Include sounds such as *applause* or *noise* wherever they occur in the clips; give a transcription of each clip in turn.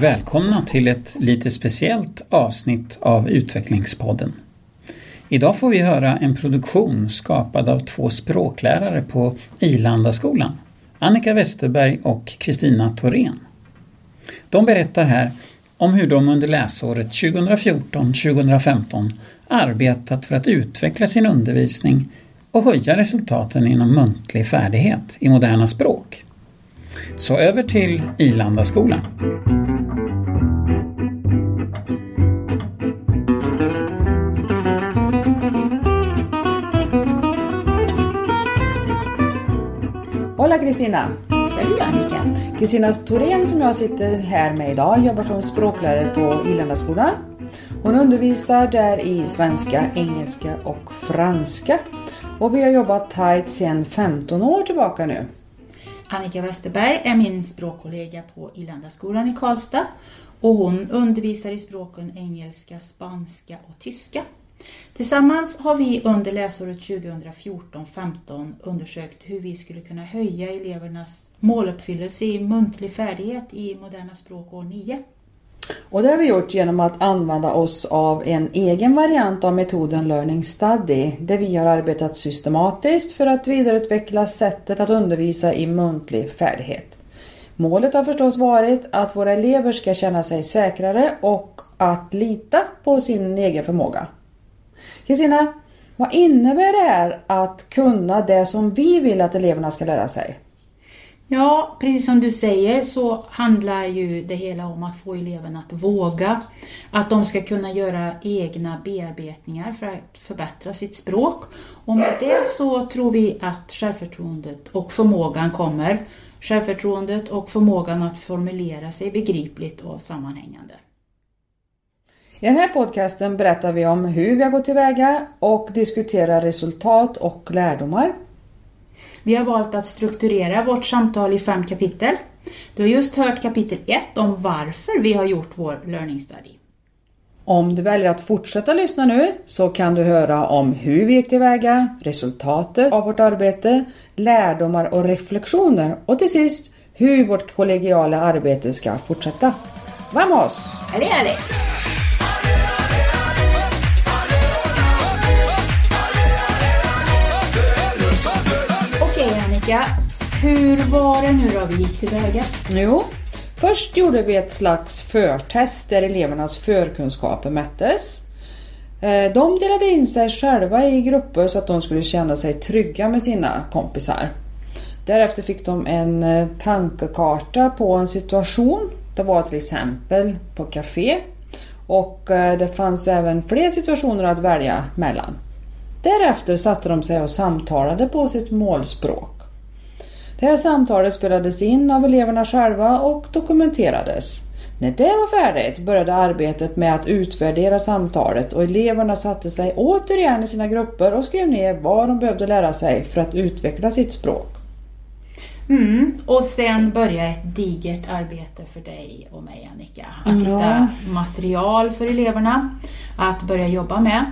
Välkomna till ett lite speciellt avsnitt av Utvecklingspodden. Idag får vi höra en produktion skapad av två språklärare på Ilandaskolan, Annika Westerberg och Kristina Thorén. De berättar här om hur de under läsåret 2014-2015 arbetat för att utveckla sin undervisning och höja resultaten inom muntlig färdighet i moderna språk. Så över till Ilandaskolan. Hola Kristina! Salut Annika! Kristina Thorén som jag sitter här med idag jobbar som språklärare på Ilandaskolan. Hon undervisar där i svenska, engelska och franska. Och vi har jobbat tajt sedan 15 år tillbaka nu. Annika Westerberg är min språkkollega på Ilandaskolan i Karlstad och hon undervisar i språken engelska, spanska och tyska. Tillsammans har vi under läsåret 2014-15 undersökt hur vi skulle kunna höja elevernas måluppfyllelse i muntlig färdighet i moderna språk år 9. Och det har vi gjort genom att använda oss av en egen variant av metoden Learning Study där vi har arbetat systematiskt för att vidareutveckla sättet att undervisa i muntlig färdighet. Målet har förstås varit att våra elever ska känna sig säkrare och att lita på sin egen förmåga. Kristina, vad innebär det här att kunna det som vi vill att eleverna ska lära sig? Ja, precis som du säger så handlar ju det hela om att få eleverna att våga. Att de ska kunna göra egna bearbetningar för att förbättra sitt språk. Och med det så tror vi att självförtroendet och förmågan kommer. Självförtroendet och förmågan att formulera sig begripligt och sammanhängande. I den här podcasten berättar vi om hur vi har gått tillväga och diskuterar resultat och lärdomar. Vi har valt att strukturera vårt samtal i fem kapitel. Du har just hört kapitel 1 om varför vi har gjort vår learning study. Om du väljer att fortsätta lyssna nu så kan du höra om hur vi gick tillväga, resultatet av vårt arbete, lärdomar och reflektioner och till sist hur vårt kollegiala arbete ska fortsätta. Vamos! Allé, allé! Annika, hur var det nu då vi gick tillväga? Jo, först gjorde vi ett slags förtest där elevernas förkunskaper mättes. Eh, de delade in sig själva i grupper så att de skulle känna sig trygga med sina kompisar. Därefter fick de en eh, tankekarta på en situation. Det var till exempel på café och eh, det fanns även fler situationer att välja mellan. Därefter satte de sig och samtalade på sitt målspråk. Det här samtalet spelades in av eleverna själva och dokumenterades. När det var färdigt började arbetet med att utvärdera samtalet och eleverna satte sig återigen i sina grupper och skrev ner vad de behövde lära sig för att utveckla sitt språk. Mm. Och sen började ett digert arbete för dig och mig Annika. Att Ja. hitta material för eleverna att börja jobba med.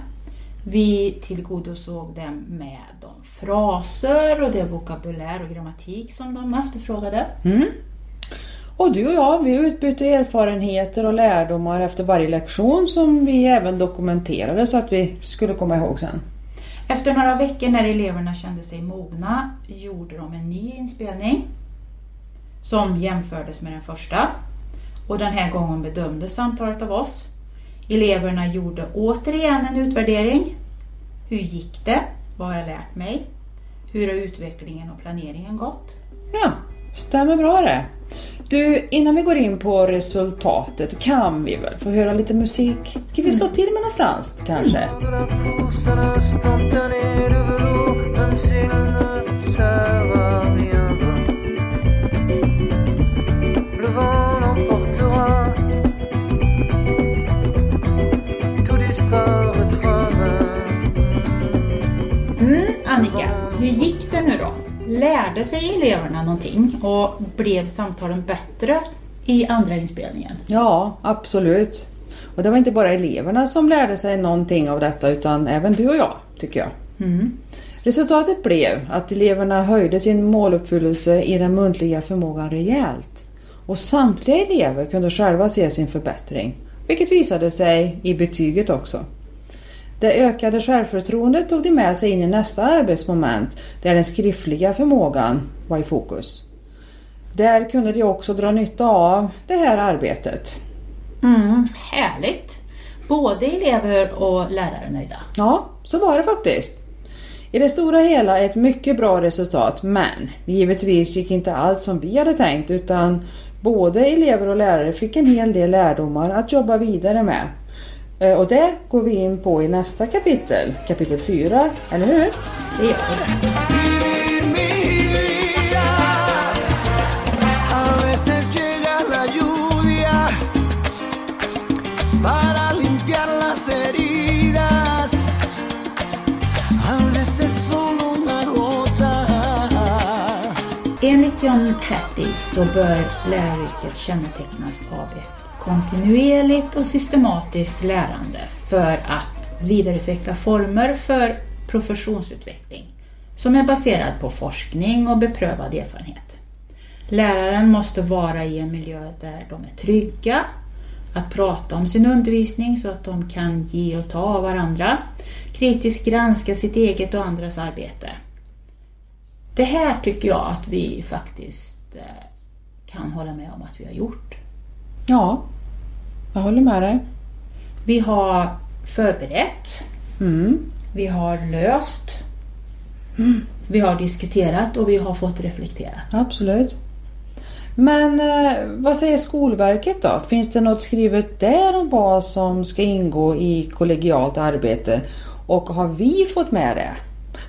Vi tillgodosåg dem med fraser och det vokabulär och grammatik som de efterfrågade. Mm. Och du och jag, vi utbytte erfarenheter och lärdomar efter varje lektion som vi även dokumenterade så att vi skulle komma ihåg sen. Efter några veckor när eleverna kände sig mogna gjorde de en ny inspelning som jämfördes med den första. Och den här gången bedömdes samtalet av oss. Eleverna gjorde återigen en utvärdering. Hur gick det? Vad har jag lärt mig? Hur har utvecklingen och planeringen gått? Ja, stämmer bra det. Du, innan vi går in på resultatet kan vi väl få höra lite musik? Kan vi slå till med något franskt kanske? de Lärde sig eleverna någonting och blev samtalen bättre i andra inspelningen? Ja, absolut. Och det var inte bara eleverna som lärde sig någonting av detta utan även du och jag, tycker jag. Mm. Resultatet blev att eleverna höjde sin måluppfyllelse i den muntliga förmågan rejält. Och samtliga elever kunde själva se sin förbättring, vilket visade sig i betyget också. Det ökade självförtroendet tog de med sig in i nästa arbetsmoment där den skriftliga förmågan var i fokus. Där kunde de också dra nytta av det här arbetet. Mm, härligt! Både elever och lärare nöjda. Ja, så var det faktiskt. I det stora hela ett mycket bra resultat men givetvis gick inte allt som vi hade tänkt utan både elever och lärare fick en hel del lärdomar att jobba vidare med. Eh, Och det går vi in på i nästa kapitel, kapitel 4, eller hur? Det gör vi. Enligt John Hattie så bör läraryrket kännetecknas av ett kontinuerligt och systematiskt lärande för att vidareutveckla former för professionsutveckling som är baserad på forskning och beprövad erfarenhet. Läraren måste vara i en miljö där de är trygga, att prata om sin undervisning så att de kan ge och ta av varandra, kritiskt granska sitt eget och andras arbete. Det här tycker jag att vi faktiskt eh, kan hålla med om att vi har gjort. Ja, jag håller med dig. Vi har förberett, Mm. vi har löst, vi har diskuterat och vi har fått reflektera. Absolut. Men eh, vad säger Skolverket då? Finns det något skrivet där om vad som ska ingå i kollegialt arbete? Och har vi fått med det?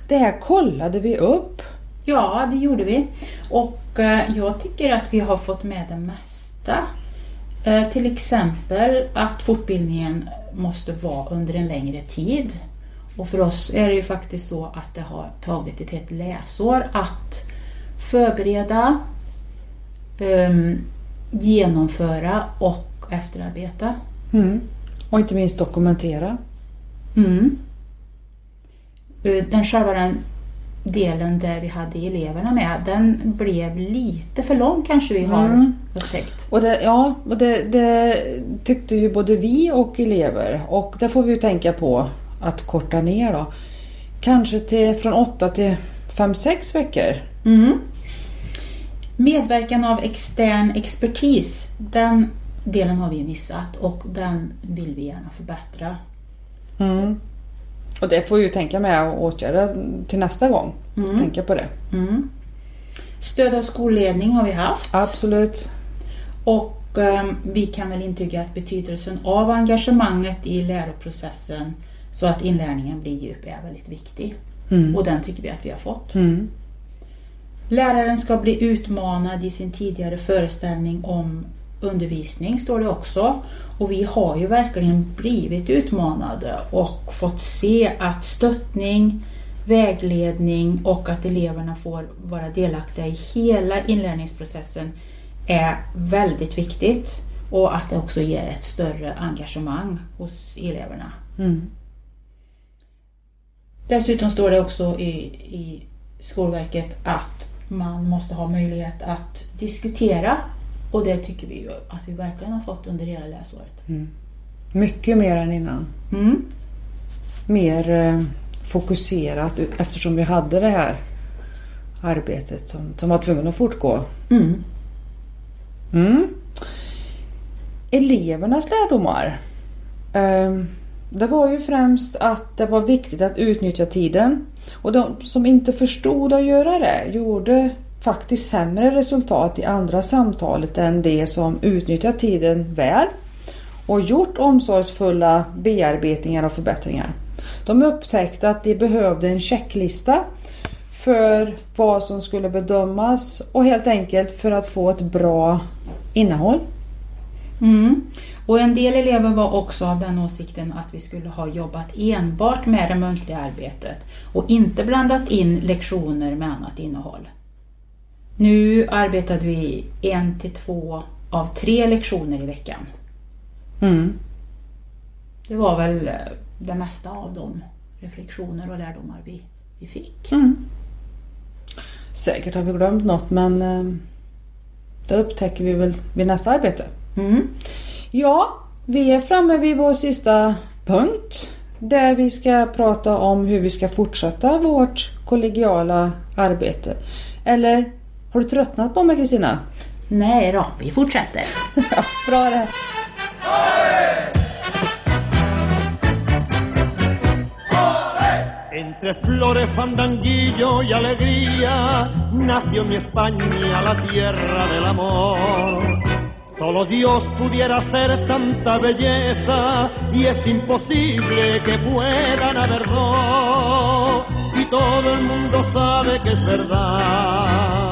Det här kollade vi upp. Ja, det gjorde vi. Och eh, jag tycker att vi har fått med det mesta. Eh, till exempel att fortbildningen måste vara under en längre tid. Och för oss är det ju faktiskt så att det har tagit ett helt läsår att förbereda, ehm, genomföra och efterarbeta. Mm. Och inte minst dokumentera. Mm. Eh, Den själva den delen där vi hade eleverna med, den blev lite för lång kanske vi har Mm. upptäckt. Och det, ja, och det, det tyckte ju både vi och elever. Och det får vi ju tänka på att korta ner då. Kanske till, från 8 till 5-6 veckor. Mm. Medverkan av extern expertis, den delen har vi missat och den vill vi gärna förbättra. Mm. Och det får vi ju tänka med och åtgärda till nästa gång. Mm. Tänka på det. Mm. Stöd av skolledning har vi haft. Absolut. Och eh, vi kan väl intyga att betydelsen av engagemanget i läroprocessen så att inlärningen blir djup är väldigt viktig. Mm. Och den tycker vi att vi har fått. Mm. Läraren ska bli utmanad i sin tidigare föreställning om undervisning, står det också. Och vi har ju verkligen blivit utmanade och fått se att stöttning, vägledning och att eleverna får vara delaktiga i hela inlärningsprocessen är väldigt viktigt. Och att det också ger ett större engagemang hos eleverna. Mm. Dessutom står det också i, i Skolverket att man måste ha möjlighet att diskutera och det tycker vi ju att vi verkligen har fått under hela läsåret. Mycket mer än innan. Mm. Mer eh, fokuserat eftersom vi hade det här arbetet som, som var tvungen att fortgå. Mm. Mm. Elevernas lärdomar. Eh, det var ju främst att det var viktigt att utnyttja tiden. Och de som inte förstod att göra det gjorde faktiskt sämre resultat i andra samtalet än de som utnyttjat tiden väl och gjort omsorgsfulla bearbetningar och förbättringar. De upptäckte att de behövde en checklista för vad som skulle bedömas och helt enkelt för att få ett bra innehåll. Mm. Och en del elever var också av den åsikten att vi skulle ha jobbat enbart med det muntliga arbetet och inte blandat in lektioner med annat innehåll. Nu arbetade vi en till två av tre lektioner i veckan. Mm. Det var väl eh, det mesta av de reflektioner och lärdomar vi, vi fick. Mm. Säkert har vi glömt något men eh, Det upptäcker vi väl vid nästa arbete. Mm. Ja, vi är framme vid vår sista punkt. Där vi ska prata om hur vi ska fortsätta vårt kollegiala arbete. Eller har du tröttnat på mig Kristina? Nej då, vi fortsätter. *laughs* Ja, bra det. Entre flores, fandanguillo y alegría, nació mi España, la tierra del amor. Solo Dios pudiera hacer tanta belleza y es imposible que puedan haber dos. Y todo el mundo sabe que es verdad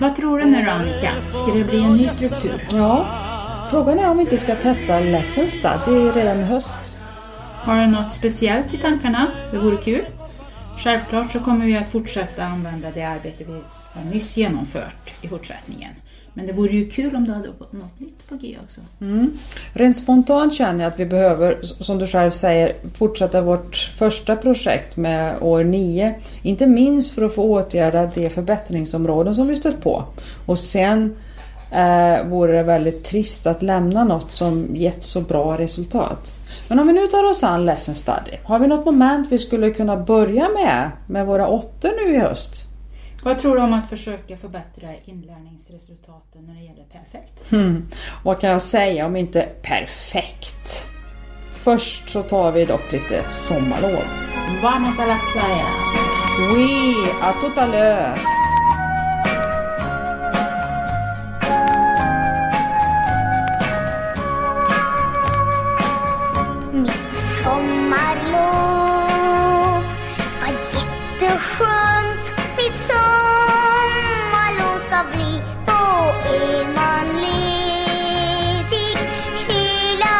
Vad tror du nu då Annika? Ska det bli en ny struktur? Ja, frågan är om vi inte ska testa Lesson Stud. Det är redan i höst. Har du något speciellt i tankarna? Det vore kul. Självklart så kommer vi att fortsätta använda det arbete vi har nyss genomfört i fortsättningen. Men det vore ju kul om du hade något nytt på G också. Mm. Rent spontant känner jag att vi behöver, som du själv säger, fortsätta vårt första projekt med år 9. Inte minst för att få åtgärda de förbättringsområden som vi stött på. Och sen eh, vore det väldigt trist att lämna något som gett så bra resultat. Men om vi nu tar oss an Lesson Study. Har vi något moment vi skulle kunna börja med, med våra åttor nu i höst? Vad tror du om att försöka förbättra inlärningsresultaten när det gäller perfekt? Hmm. Vad kan jag säga om inte perfekt? Först så tar vi dock lite sommarlov. Vamos a la playa! Oui, à tout à l'heure. Sommarlov ska bli, då är man ledig hela